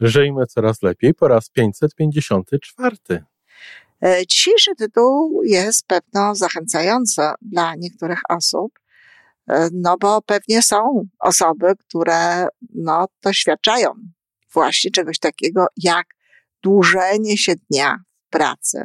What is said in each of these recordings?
Żyjmy coraz lepiej po raz 554. E, dzisiejszy tytuł jest pewno zachęcający dla niektórych osób, e, no bo pewnie są osoby, które no, doświadczają właśnie czegoś takiego jak dłużenie się dnia w pracy.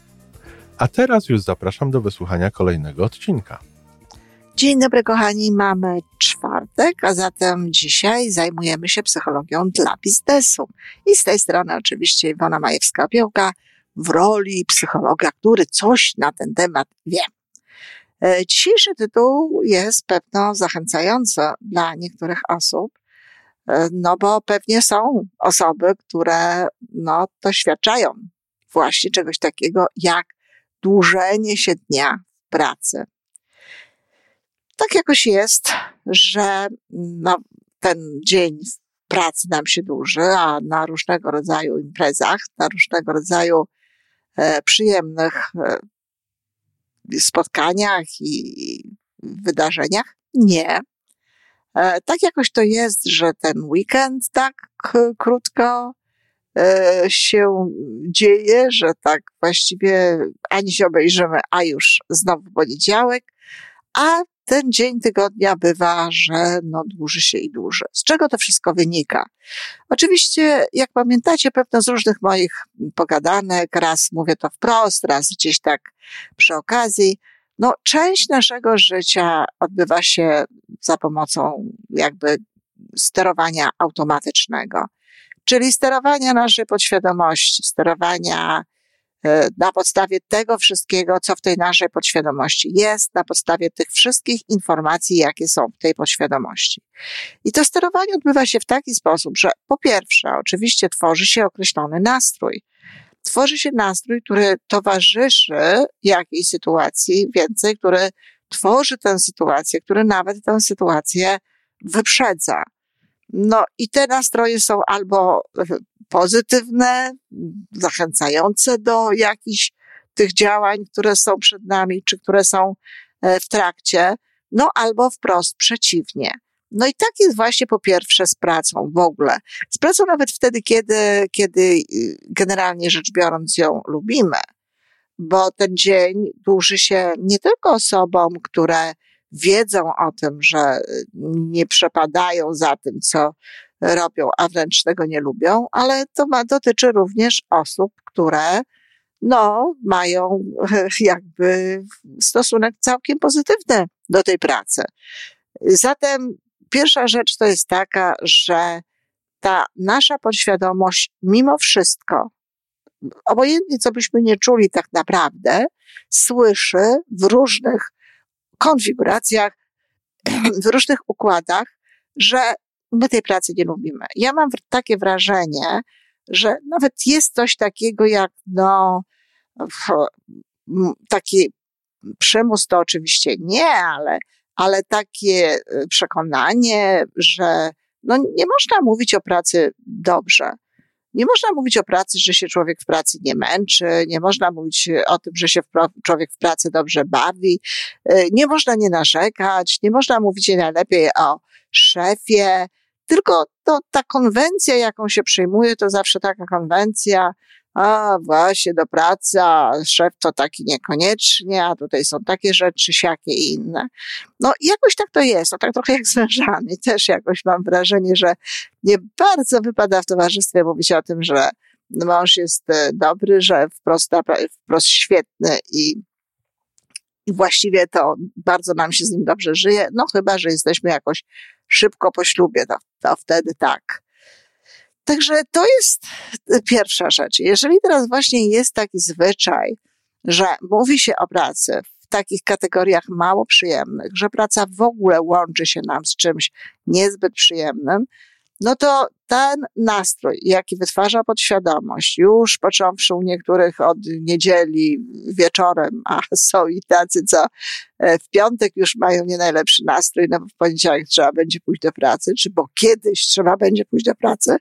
A teraz już zapraszam do wysłuchania kolejnego odcinka. Dzień dobry, kochani. Mamy czwartek, a zatem dzisiaj zajmujemy się psychologią dla biznesu. I z tej strony oczywiście Iwona Majewska-Piołka w roli psychologa, który coś na ten temat wie. E, dzisiejszy tytuł jest pewno zachęcający dla niektórych osób, e, no bo pewnie są osoby, które no, doświadczają właśnie czegoś takiego jak dłużenie się dnia w pracy. Tak jakoś jest, że no, ten dzień w pracy nam się dłuży, a na różnego rodzaju imprezach, na różnego rodzaju e, przyjemnych e, spotkaniach i wydarzeniach nie. E, tak jakoś to jest, że ten weekend tak krótko się dzieje, że tak właściwie ani się obejrzymy, a już znowu poniedziałek, a ten dzień tygodnia bywa, że no dłuży się i dłuży. Z czego to wszystko wynika? Oczywiście, jak pamiętacie, pewno z różnych moich pogadanek, raz mówię to wprost, raz gdzieś tak przy okazji, no część naszego życia odbywa się za pomocą jakby sterowania automatycznego czyli sterowania naszej podświadomości, sterowania e, na podstawie tego wszystkiego, co w tej naszej podświadomości jest, na podstawie tych wszystkich informacji, jakie są w tej podświadomości. I to sterowanie odbywa się w taki sposób, że po pierwsze, oczywiście tworzy się określony nastrój. Tworzy się nastrój, który towarzyszy jakiejś sytuacji, więcej, który tworzy tę sytuację, który nawet tę sytuację wyprzedza. No i te nastroje są albo pozytywne, zachęcające do jakichś tych działań, które są przed nami, czy które są e, w trakcie, no albo wprost przeciwnie. No i tak jest właśnie po pierwsze z pracą w ogóle. Z pracą nawet wtedy, kiedy, kiedy y, generalnie rzecz biorąc ją lubimy, bo ten dzień dłuży się nie tylko osobom, które wiedzą o tym, że nie przepadają za tym, co robią, a wręcz tego nie lubią, ale to ma, dotyczy również osób, które no, mają jakby stosunek całkiem pozytywny do tej pracy. Zatem pierwsza rzecz to jest taka, że ta nasza podświadomość mimo wszystko, obojętnie co byśmy nie czuli tak naprawdę, słyszy w różnych konfiguracjach, w różnych układach, że my tej pracy nie lubimy. Ja mam takie wrażenie, że nawet jest coś takiego jak, no, taki przymus to oczywiście nie, ale, ale takie e, przekonanie, że no, nie można mówić o pracy dobrze. Nie można mówić o pracy, że się człowiek w pracy nie męczy, nie można mówić o tym, że się człowiek w pracy dobrze bawi, y, nie można nie narzekać, nie można mówić najlepiej o szefie, tylko to, ta konwencja, jaką się przyjmuje, to zawsze taka konwencja, a właśnie do pracy, a szef to taki niekoniecznie, a tutaj są takie rzeczy, siakie i inne. No jakoś tak to jest, no tak trochę jak z mężami. Też jakoś mam wrażenie, że nie bardzo wypada w towarzystwie mówić o tym, że mąż jest e, dobry, że wprost, wprost świetny i, i właściwie to bardzo nam się z nim dobrze żyje, no chyba, że jesteśmy jakoś szybko po ślubie, to, to wtedy tak. Także to jest pierwsza rzecz. Jeżeli teraz właśnie jest taki zwyczaj, że mówi się o pracy w takich kategoriach mało przyjemnych, że praca w ogóle łączy się nam z czymś niezbyt przyjemnym, no to ten nastrój, jaki wytwarza podświadomość, już począwszy u niektórych od niedzieli wieczorem, a są i tacy, co e, w piątek już mają nie najlepszy nastrój, no bo w poniedziałek trzeba będzie pójść do pracy, czy bo kiedyś trzeba będzie pójść do pracy.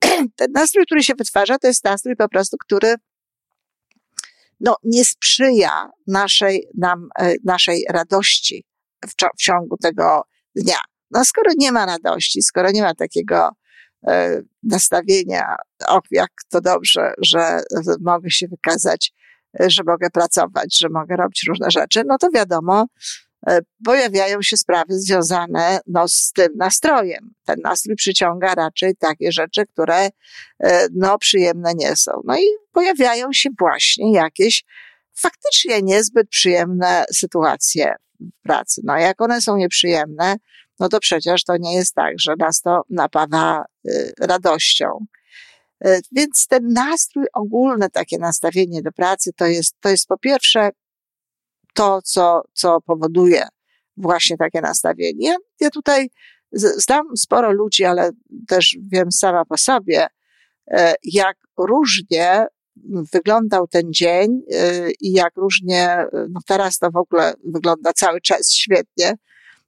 Ten nastrój, który się wytwarza, to jest nastrój po prostu, który no, nie sprzyja naszej, nam, e, naszej radości w, w ciągu tego dnia. No skoro nie ma radości, skoro nie ma takiego e, nastawienia, och, jak to dobrze, że mogę się wykazać, e, że mogę pracować, że mogę robić różne rzeczy, no to wiadomo, e, pojawiają się sprawy związane no, z tym nastrojem. Ten nastrój przyciąga raczej takie rzeczy, które no, przyjemne nie są. No i pojawiają się właśnie jakieś faktycznie niezbyt przyjemne sytuacje w pracy. No jak one są nieprzyjemne, no to przecież to nie jest tak, że nas to napawa y, radością. Y, więc ten nastrój ogólny, takie nastawienie do pracy, to jest, to jest po pierwsze to, co, co powoduje właśnie takie nastawienie. Ja, ja tutaj znam sporo ludzi, ale też wiem sama po sobie, y, jak różnie wyglądał ten dzień i jak różnie, no teraz to w ogóle wygląda cały czas świetnie,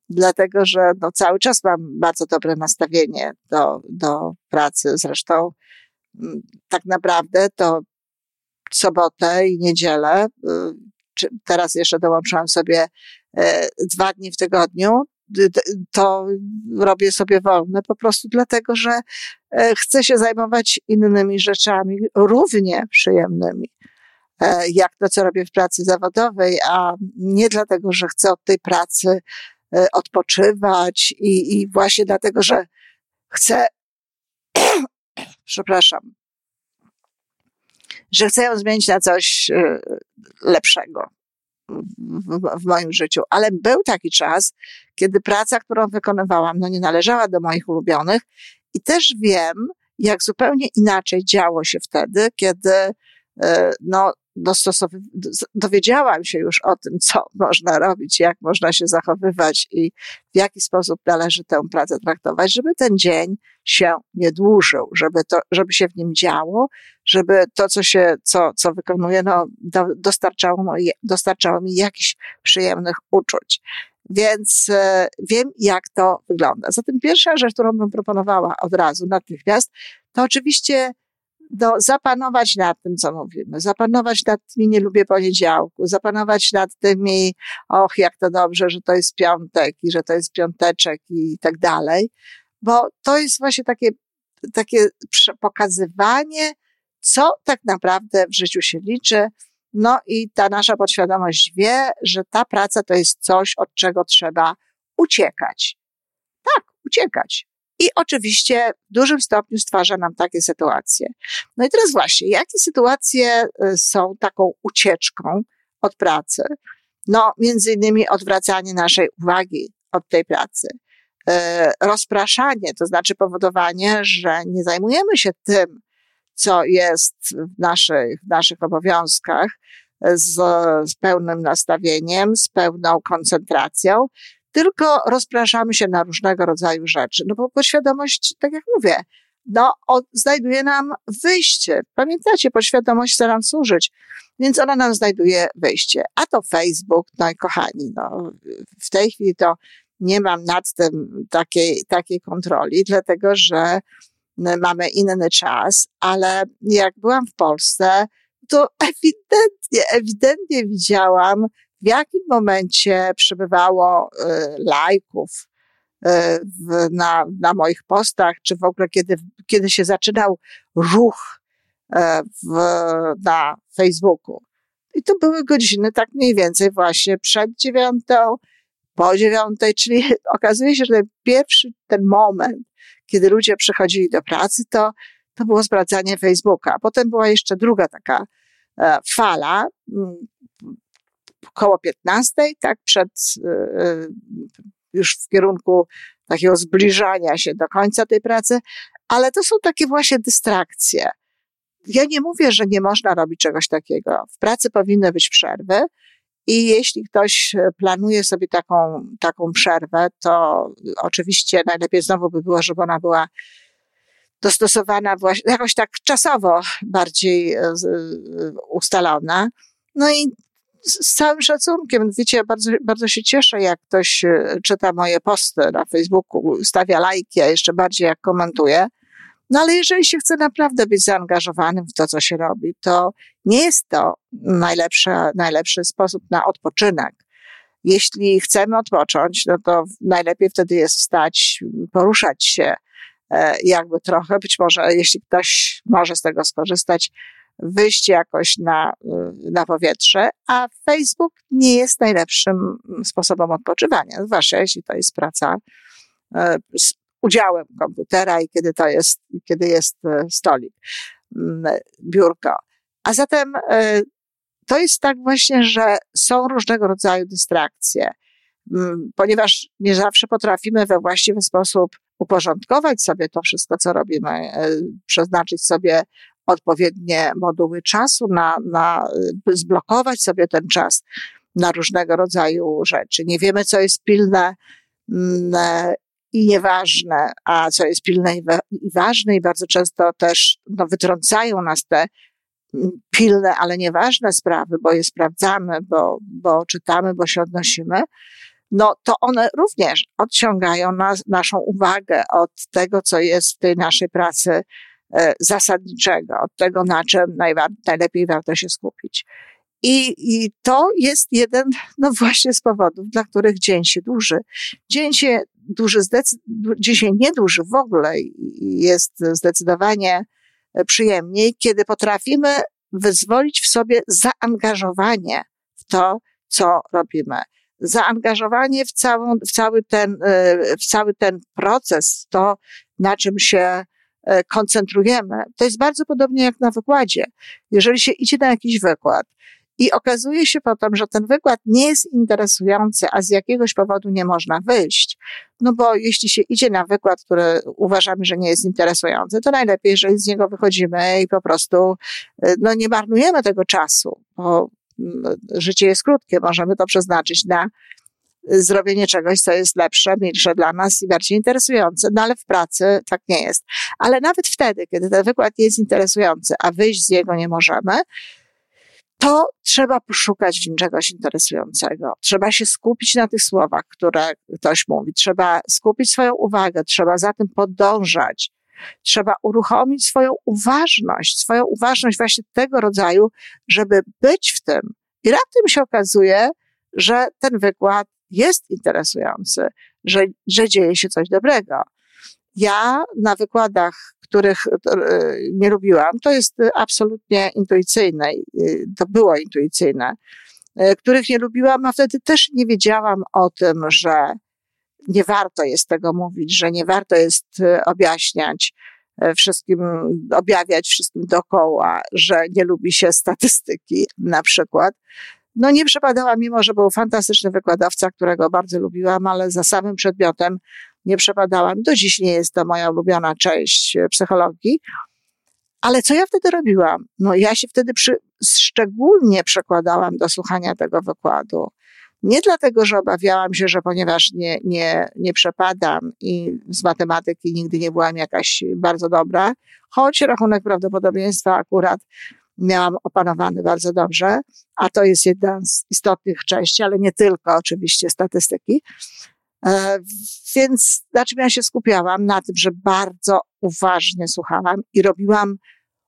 dlatego że no, cały czas mam bardzo dobre nastawienie do, do pracy. Zresztą mm, tak naprawdę to sobotę i niedzielę, y, teraz jeszcze dołączyłam sobie e, dwa dni w tygodniu, to robię sobie wolne po prostu dlatego, że e, chcę się zajmować innymi rzeczami, równie przyjemnymi, e, jak to, co robię w pracy zawodowej, a nie dlatego, że chcę od tej pracy odpoczywać i, i właśnie dlatego, że chcę, przepraszam, że chcę ją zmienić na coś e, lepszego w, w, moim życiu. Ale był taki czas, kiedy praca, którą wykonywałam, no nie należała do moich ulubionych i też wiem, jak zupełnie inaczej działo się wtedy, kiedy e, no, dowiedziałam się już o tym, co można robić, jak można się zachowywać i w jaki sposób należy tę pracę traktować, żeby ten dzień się nie dłużył, żeby to, żeby się w nim działo, żeby to, co się, co, co wykonuję, no, do, dostarczało, dostarczało mi jakichś przyjemnych uczuć. Więc e, wiem, jak to wygląda. Zatem pierwsza rzecz, którą bym proponowała od razu, natychmiast, to oczywiście do, zapanować nad tym, co mówimy, zapanować nad tymi, nie lubię poniedziałku, zapanować nad tymi, och, jak to dobrze, że to jest piątek i że to jest piąteczek i tak dalej, bo to jest właśnie takie, takie pokazywanie, co tak naprawdę w życiu się liczy, no i ta nasza podświadomość wie, że ta praca to jest coś, od czego trzeba uciekać. Tak, uciekać. I oczywiście w dużym stopniu stwarza nam takie sytuacje. No i teraz właśnie, jakie sytuacje y, są taką ucieczką od pracy? No, między innymi odwracanie naszej uwagi od tej pracy. Y, rozpraszanie, to znaczy powodowanie, że nie zajmujemy się tym, co jest w naszych, w naszych obowiązkach, z, z pełnym nastawieniem, z pełną koncentracją, tylko rozpraszamy się na różnego rodzaju rzeczy. No bo podświadomość, tak jak mówię, no, od, znajduje nam wyjście. Pamiętacie, podświadomość chce nam służyć, więc ona nam znajduje wyjście. A to Facebook, no i kochani, no, w tej chwili to nie mam nad tym takiej, takiej kontroli, dlatego że mamy inny czas, ale jak byłam w Polsce, to ewidentnie, ewidentnie widziałam w jakim momencie przybywało y, lajków y, na, na moich postach, czy w ogóle kiedy, kiedy się zaczynał ruch e, w, na Facebooku. I to były godziny tak mniej więcej właśnie przed dziewiątą, po dziewiątej, czyli okazuje się, że ten pierwszy, ten moment, kiedy ludzie przychodzili do pracy, to, to było sprawdzanie Facebooka. Potem była jeszcze druga taka e, fala, koło 15, tak, przed, y, y, już w kierunku takiego zbliżania się do końca tej pracy, ale to są takie właśnie dystrakcje. Ja nie mówię, że nie można robić czegoś takiego. W pracy powinny być przerwy I jeśli ktoś planuje sobie taką, taką przerwę, to oczywiście najlepiej znowu by było, żeby ona była dostosowana właśnie, jakoś tak czasowo bardziej e, ustalona. No i z całym szacunkiem, wiecie, ja bardzo, bardzo się cieszę, jak ktoś e, czyta moje posty na Facebooku, stawia lajki, a jeszcze bardziej jak komentuje. No ale jeżeli się chce naprawdę być zaangażowanym w to, co się robi, to nie jest to najlepszy, najlepszy sposób na odpoczynek. Jeśli chcemy odpocząć, no to najlepiej wtedy jest wstać, poruszać się, e, jakby trochę, być może jeśli ktoś może z tego skorzystać, wyjść jakoś na, na powietrze, a Facebook nie jest najlepszym sposobem odpoczywania, zwłaszcza jeśli to jest praca e, z udziałem komputera i kiedy to jest, kiedy jest e, stolik, biurko. A zatem e, to jest tak właśnie, że są różnego rodzaju dystrakcje, ponieważ nie zawsze potrafimy we właściwy sposób uporządkować sobie to wszystko, co robimy, przeznaczyć sobie odpowiednie moduły czasu, na, na, zblokować sobie ten czas na różnego rodzaju rzeczy. Nie wiemy, co jest pilne mm, i nieważne, a co jest pilne i, ważne i bardzo często też no, wytrącają nas te mm, pilne, ale nieważne sprawy, bo je sprawdzamy, bo, bo czytamy, bo się odnosimy, no to one również odciągają nas, naszą uwagę od tego, co jest w tej naszej pracy zasadniczego, od tego, na czym najlepiej warto się skupić. I, I to jest jeden, no właśnie z powodów, dla których dzień się dłuży. Dzień się duży, dzień się nie duży w ogóle jest zdecydowanie przyjemniej, kiedy potrafimy wyzwolić w sobie zaangażowanie w to, co robimy. Zaangażowanie w, całą, w, cały, ten, e, w cały ten proces, to na czym się E, koncentrujemy, to jest bardzo podobnie jak na wykładzie. Jeżeli się idzie na jakiś wykład i okazuje się potem, że ten wykład nie jest interesujący, a z jakiegoś powodu nie można wyjść, no bo jeśli się idzie na wykład, który uważamy, że nie jest interesujący, to najlepiej, jeżeli z niego wychodzimy i po prostu e, no, nie marnujemy tego czasu, bo mm, życie jest krótkie, możemy to przeznaczyć na zrobienie czegoś, co jest lepsze, milsze dla nas i bardziej interesujące. No ale w pracy tak nie jest. Ale nawet wtedy, kiedy ten wykład jest interesujący, a wyjść z niego nie możemy, to trzeba poszukać w nim czegoś interesującego. Trzeba się skupić na tych słowach, które ktoś mówi. Trzeba skupić swoją uwagę, trzeba za tym podążać. Trzeba uruchomić swoją uważność, swoją uważność właśnie tego rodzaju, żeby być w tym. I raptem się okazuje, że ten wykład jest interesujący, że, że dzieje się coś dobrego. Ja na wykładach, których e, nie lubiłam, to jest absolutnie intuicyjne, to było intuicyjne, e, których nie lubiłam, a wtedy też nie wiedziałam o tym, że nie warto jest tego mówić, że nie warto jest e, objaśniać wszystkim, objawiać wszystkim dookoła, że nie lubi się statystyki na przykład, no nie przepadała, mimo że był fantastyczny wykładowca, którego bardzo lubiłam, ale za samym przedmiotem nie przepadałam. Do dziś nie jest to moja ulubiona część e, psychologii. Ale co ja wtedy robiłam? No ja się wtedy przy, szczególnie przekładałam do słuchania tego wykładu. Nie dlatego, że obawiałam się, że ponieważ nie, nie, nie przepadam i z matematyki nigdy nie byłam jakaś bardzo dobra, choć rachunek prawdopodobieństwa akurat miałam opanowany bardzo dobrze, a to jest jedna z istotnych części, ale nie tylko oczywiście statystyki. E, więc na czym ja się skupiałam? Na tym, że bardzo uważnie słuchałam i robiłam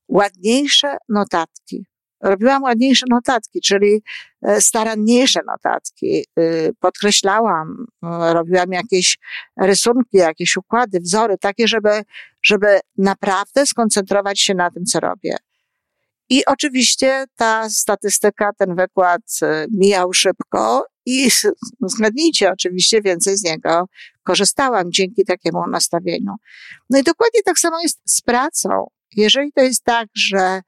ładniejsze notatki. Robiłam ładniejsze notatki, czyli e, staranniejsze notatki. Y, podkreślałam, e, robiłam jakieś rysunki, jakieś układy, wzory, takie, żeby, żeby naprawdę skoncentrować się na tym, co robię. I oczywiście ta statystyka, ten wykład e, mijał szybko i zgadnijcie, oczywiście więcej z niego korzystałam dzięki takiemu nastawieniu. No i dokładnie tak samo jest z pracą. Jeżeli to jest tak, że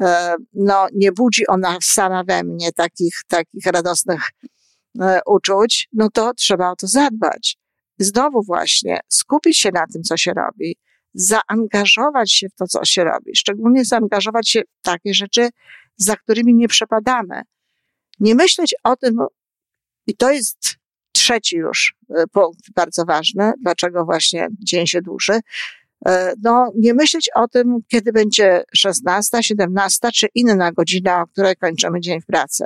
e, no, nie budzi ona sama we mnie takich, takich radosnych e, uczuć, no to trzeba o to zadbać. Znowu właśnie skupić się na tym, co się robi, zaangażować się w to, co się robi, szczególnie zaangażować się w takie rzeczy, za którymi nie przepadamy. Nie myśleć o tym, i to jest trzeci już e, punkt bardzo ważny, dlaczego właśnie dzień się dłuży. E, no, nie myśleć o tym, kiedy będzie 16, 17 czy inna godzina, o której kończymy dzień w pracy.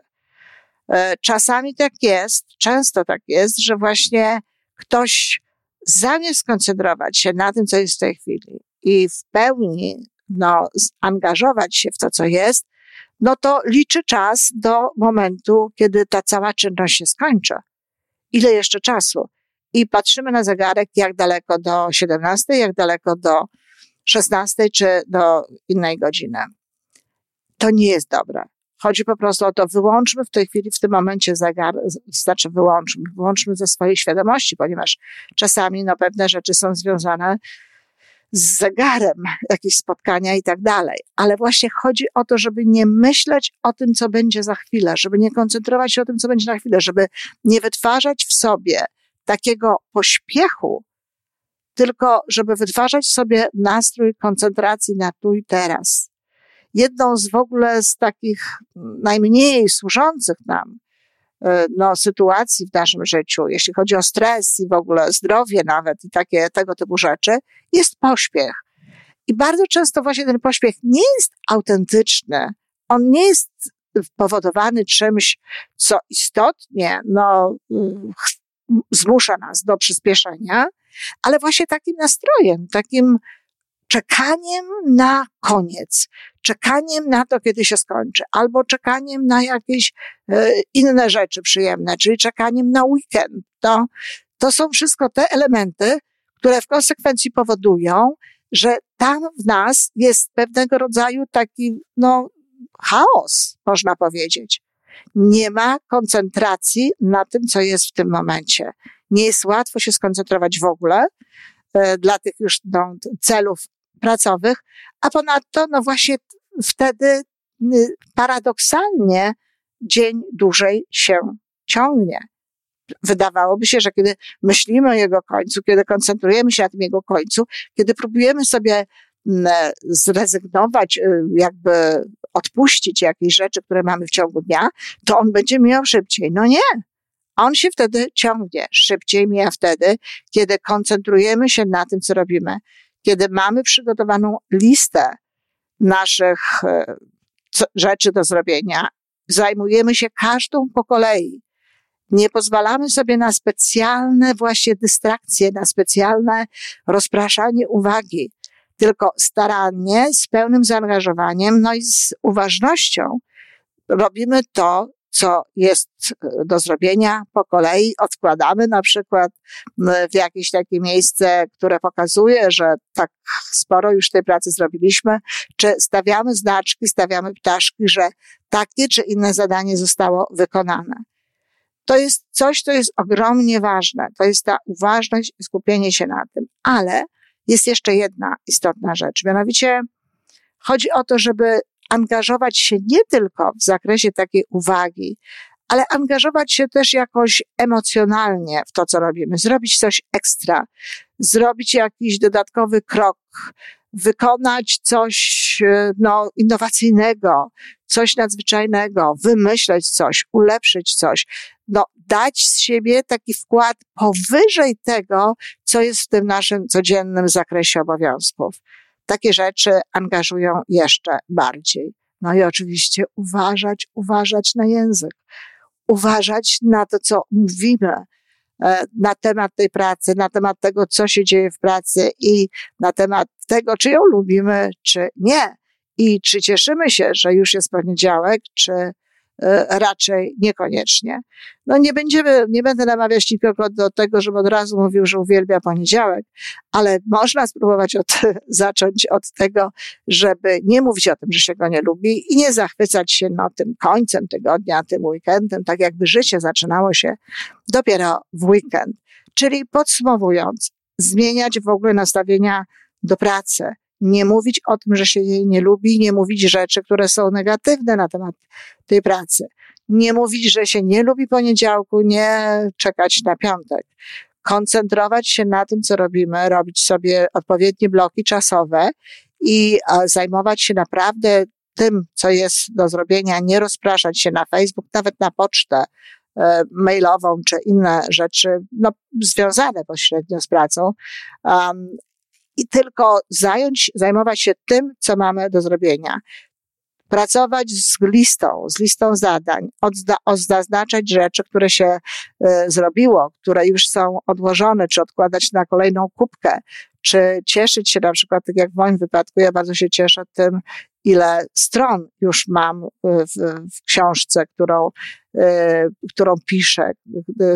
E, czasami tak jest, często tak jest, że właśnie ktoś zamiast skoncentrować się na tym, co jest w tej chwili i w pełni no, angażować się w to, co jest, no to liczy czas do momentu, kiedy ta cała czynność się skończy. Ile jeszcze czasu? I patrzymy na zegarek, jak daleko do 17, jak daleko do 16 czy do innej godziny. To nie jest dobre. Chodzi po prostu o to, wyłączmy w tej chwili, w tym momencie zegar, znaczy wyłączmy, wyłączmy ze swojej świadomości, ponieważ czasami no, pewne rzeczy są związane z zegarem, jakieś spotkania i tak dalej. Ale właśnie chodzi o to, żeby nie myśleć o tym, co będzie za chwilę, żeby nie koncentrować się o tym, co będzie na chwilę, żeby nie wytwarzać w sobie takiego pośpiechu, tylko żeby wytwarzać sobie nastrój koncentracji na tu i teraz. Jedną z w ogóle z takich najmniej służących nam E, no, sytuacji w naszym życiu, jeśli chodzi o stres i w ogóle zdrowie nawet i takie tego typu rzeczy, jest pośpiech. I bardzo często właśnie ten pośpiech nie jest autentyczny. On nie jest powodowany czymś, co istotnie, no, zmusza nas do przyspieszenia, ale właśnie takim nastrojem, takim czekaniem na koniec, czekaniem na to, kiedy się skończy, albo czekaniem na jakieś e, inne rzeczy przyjemne, czyli czekaniem na weekend. To, to są wszystko te elementy, które w konsekwencji powodują, że tam w nas jest pewnego rodzaju taki, no, chaos, można powiedzieć. Nie ma koncentracji na tym, co jest w tym momencie. Nie jest łatwo się skoncentrować w ogóle e, dla tych już no, celów pracowych, a ponadto, no właśnie wtedy y, paradoksalnie dzień dłużej się ciągnie. Wydawałoby się, że kiedy myślimy o jego końcu, kiedy koncentrujemy się na tym jego końcu, kiedy próbujemy sobie mm, zrezygnować, y, jakby odpuścić jakieś rzeczy, które mamy w ciągu dnia, to on będzie mijał szybciej. No nie. On się wtedy ciągnie. Szybciej mija wtedy, kiedy koncentrujemy się na tym, co robimy kiedy mamy przygotowaną listę naszych e, rzeczy do zrobienia, zajmujemy się każdą po kolei. Nie pozwalamy sobie na specjalne właśnie dystrakcje, na specjalne rozpraszanie uwagi, tylko starannie, z pełnym zaangażowaniem, no i z uważnością robimy to, co jest e, do zrobienia po kolei. Odkładamy na przykład w jakieś takie miejsce, które pokazuje, że tak sporo już tej pracy zrobiliśmy, czy stawiamy znaczki, stawiamy ptaszki, że takie czy inne zadanie zostało wykonane. To jest coś, co jest ogromnie ważne. To jest ta uważność i skupienie się na tym. Ale jest jeszcze jedna istotna rzecz. Mianowicie chodzi o to, żeby angażować się nie tylko w zakresie takiej uwagi, ale angażować się też jakoś emocjonalnie w to, co robimy, zrobić coś ekstra, zrobić jakiś dodatkowy krok, wykonać coś no, innowacyjnego, coś nadzwyczajnego, wymyśleć coś, ulepszyć coś, no, dać z siebie taki wkład powyżej tego, co jest w tym naszym codziennym zakresie obowiązków takie rzeczy angażują jeszcze bardziej. No i oczywiście uważać, uważać na język, uważać na to, co mówimy e, na temat tej pracy, na temat tego, co się dzieje w pracy i na temat tego, czy ją lubimy, czy nie. I czy cieszymy się, że już jest poniedziałek, czy raczej niekoniecznie. No nie będziemy, nie będę namawiać nikogo do tego, żeby od razu mówił, że uwielbia poniedziałek, ale można spróbować od, zacząć od tego, żeby nie mówić o tym, że się go nie lubi i nie zachwycać się no, tym końcem tygodnia, tym weekendem, tak jakby życie zaczynało się dopiero w weekend. Czyli podsumowując, zmieniać w ogóle nastawienia do pracy, nie mówić o tym, że się jej nie lubi, nie mówić rzeczy, które są negatywne na temat tej pracy. Nie mówić, że się nie lubi poniedziałku, nie czekać na piątek. Koncentrować się na tym, co robimy, robić sobie odpowiednie bloki czasowe i zajmować się naprawdę tym, co jest do zrobienia, nie rozpraszać się na Facebook, nawet na pocztę e, mailową czy inne rzeczy, no, związane pośrednio z pracą. I tylko zająć, zajmować się tym, co mamy do zrobienia pracować z listą, z listą zadań, zaznaczać rzeczy, które się y, zrobiło, które już są odłożone, czy odkładać na kolejną kubkę, czy cieszyć się na przykład, tak jak w moim wypadku, ja bardzo się cieszę tym, ile stron już mam w, w książce, którą, y, którą piszę,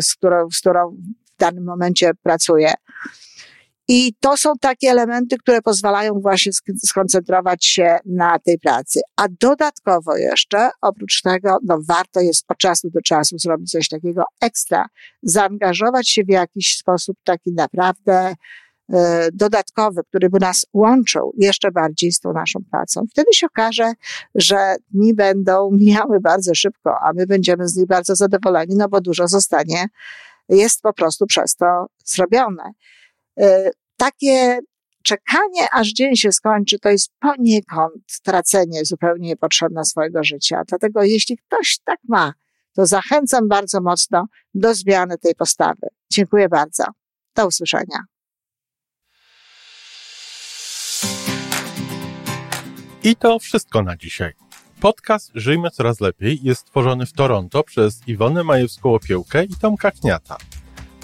z którą, z którą w danym momencie pracuję. I to są takie elementy, które pozwalają właśnie skoncentrować się na tej pracy. A dodatkowo jeszcze, oprócz tego, no warto jest od czasu do czasu zrobić coś takiego ekstra, zaangażować się w jakiś sposób taki naprawdę e, dodatkowy, który by nas łączył jeszcze bardziej z tą naszą pracą. Wtedy się okaże, że dni będą mijały bardzo szybko, a my będziemy z nich bardzo zadowoleni, no bo dużo zostanie, jest po prostu przez to zrobione. E, takie czekanie, aż dzień się skończy, to jest poniekąd tracenie zupełnie niepotrzebne swojego życia. Dlatego jeśli ktoś tak ma, to zachęcam bardzo mocno do zmiany tej postawy. Dziękuję bardzo. Do usłyszenia. I to wszystko na dzisiaj. Podcast Żyjmy Coraz Lepiej jest stworzony w Toronto przez Iwonę Majewską-Opiełkę i Tomka Kniata.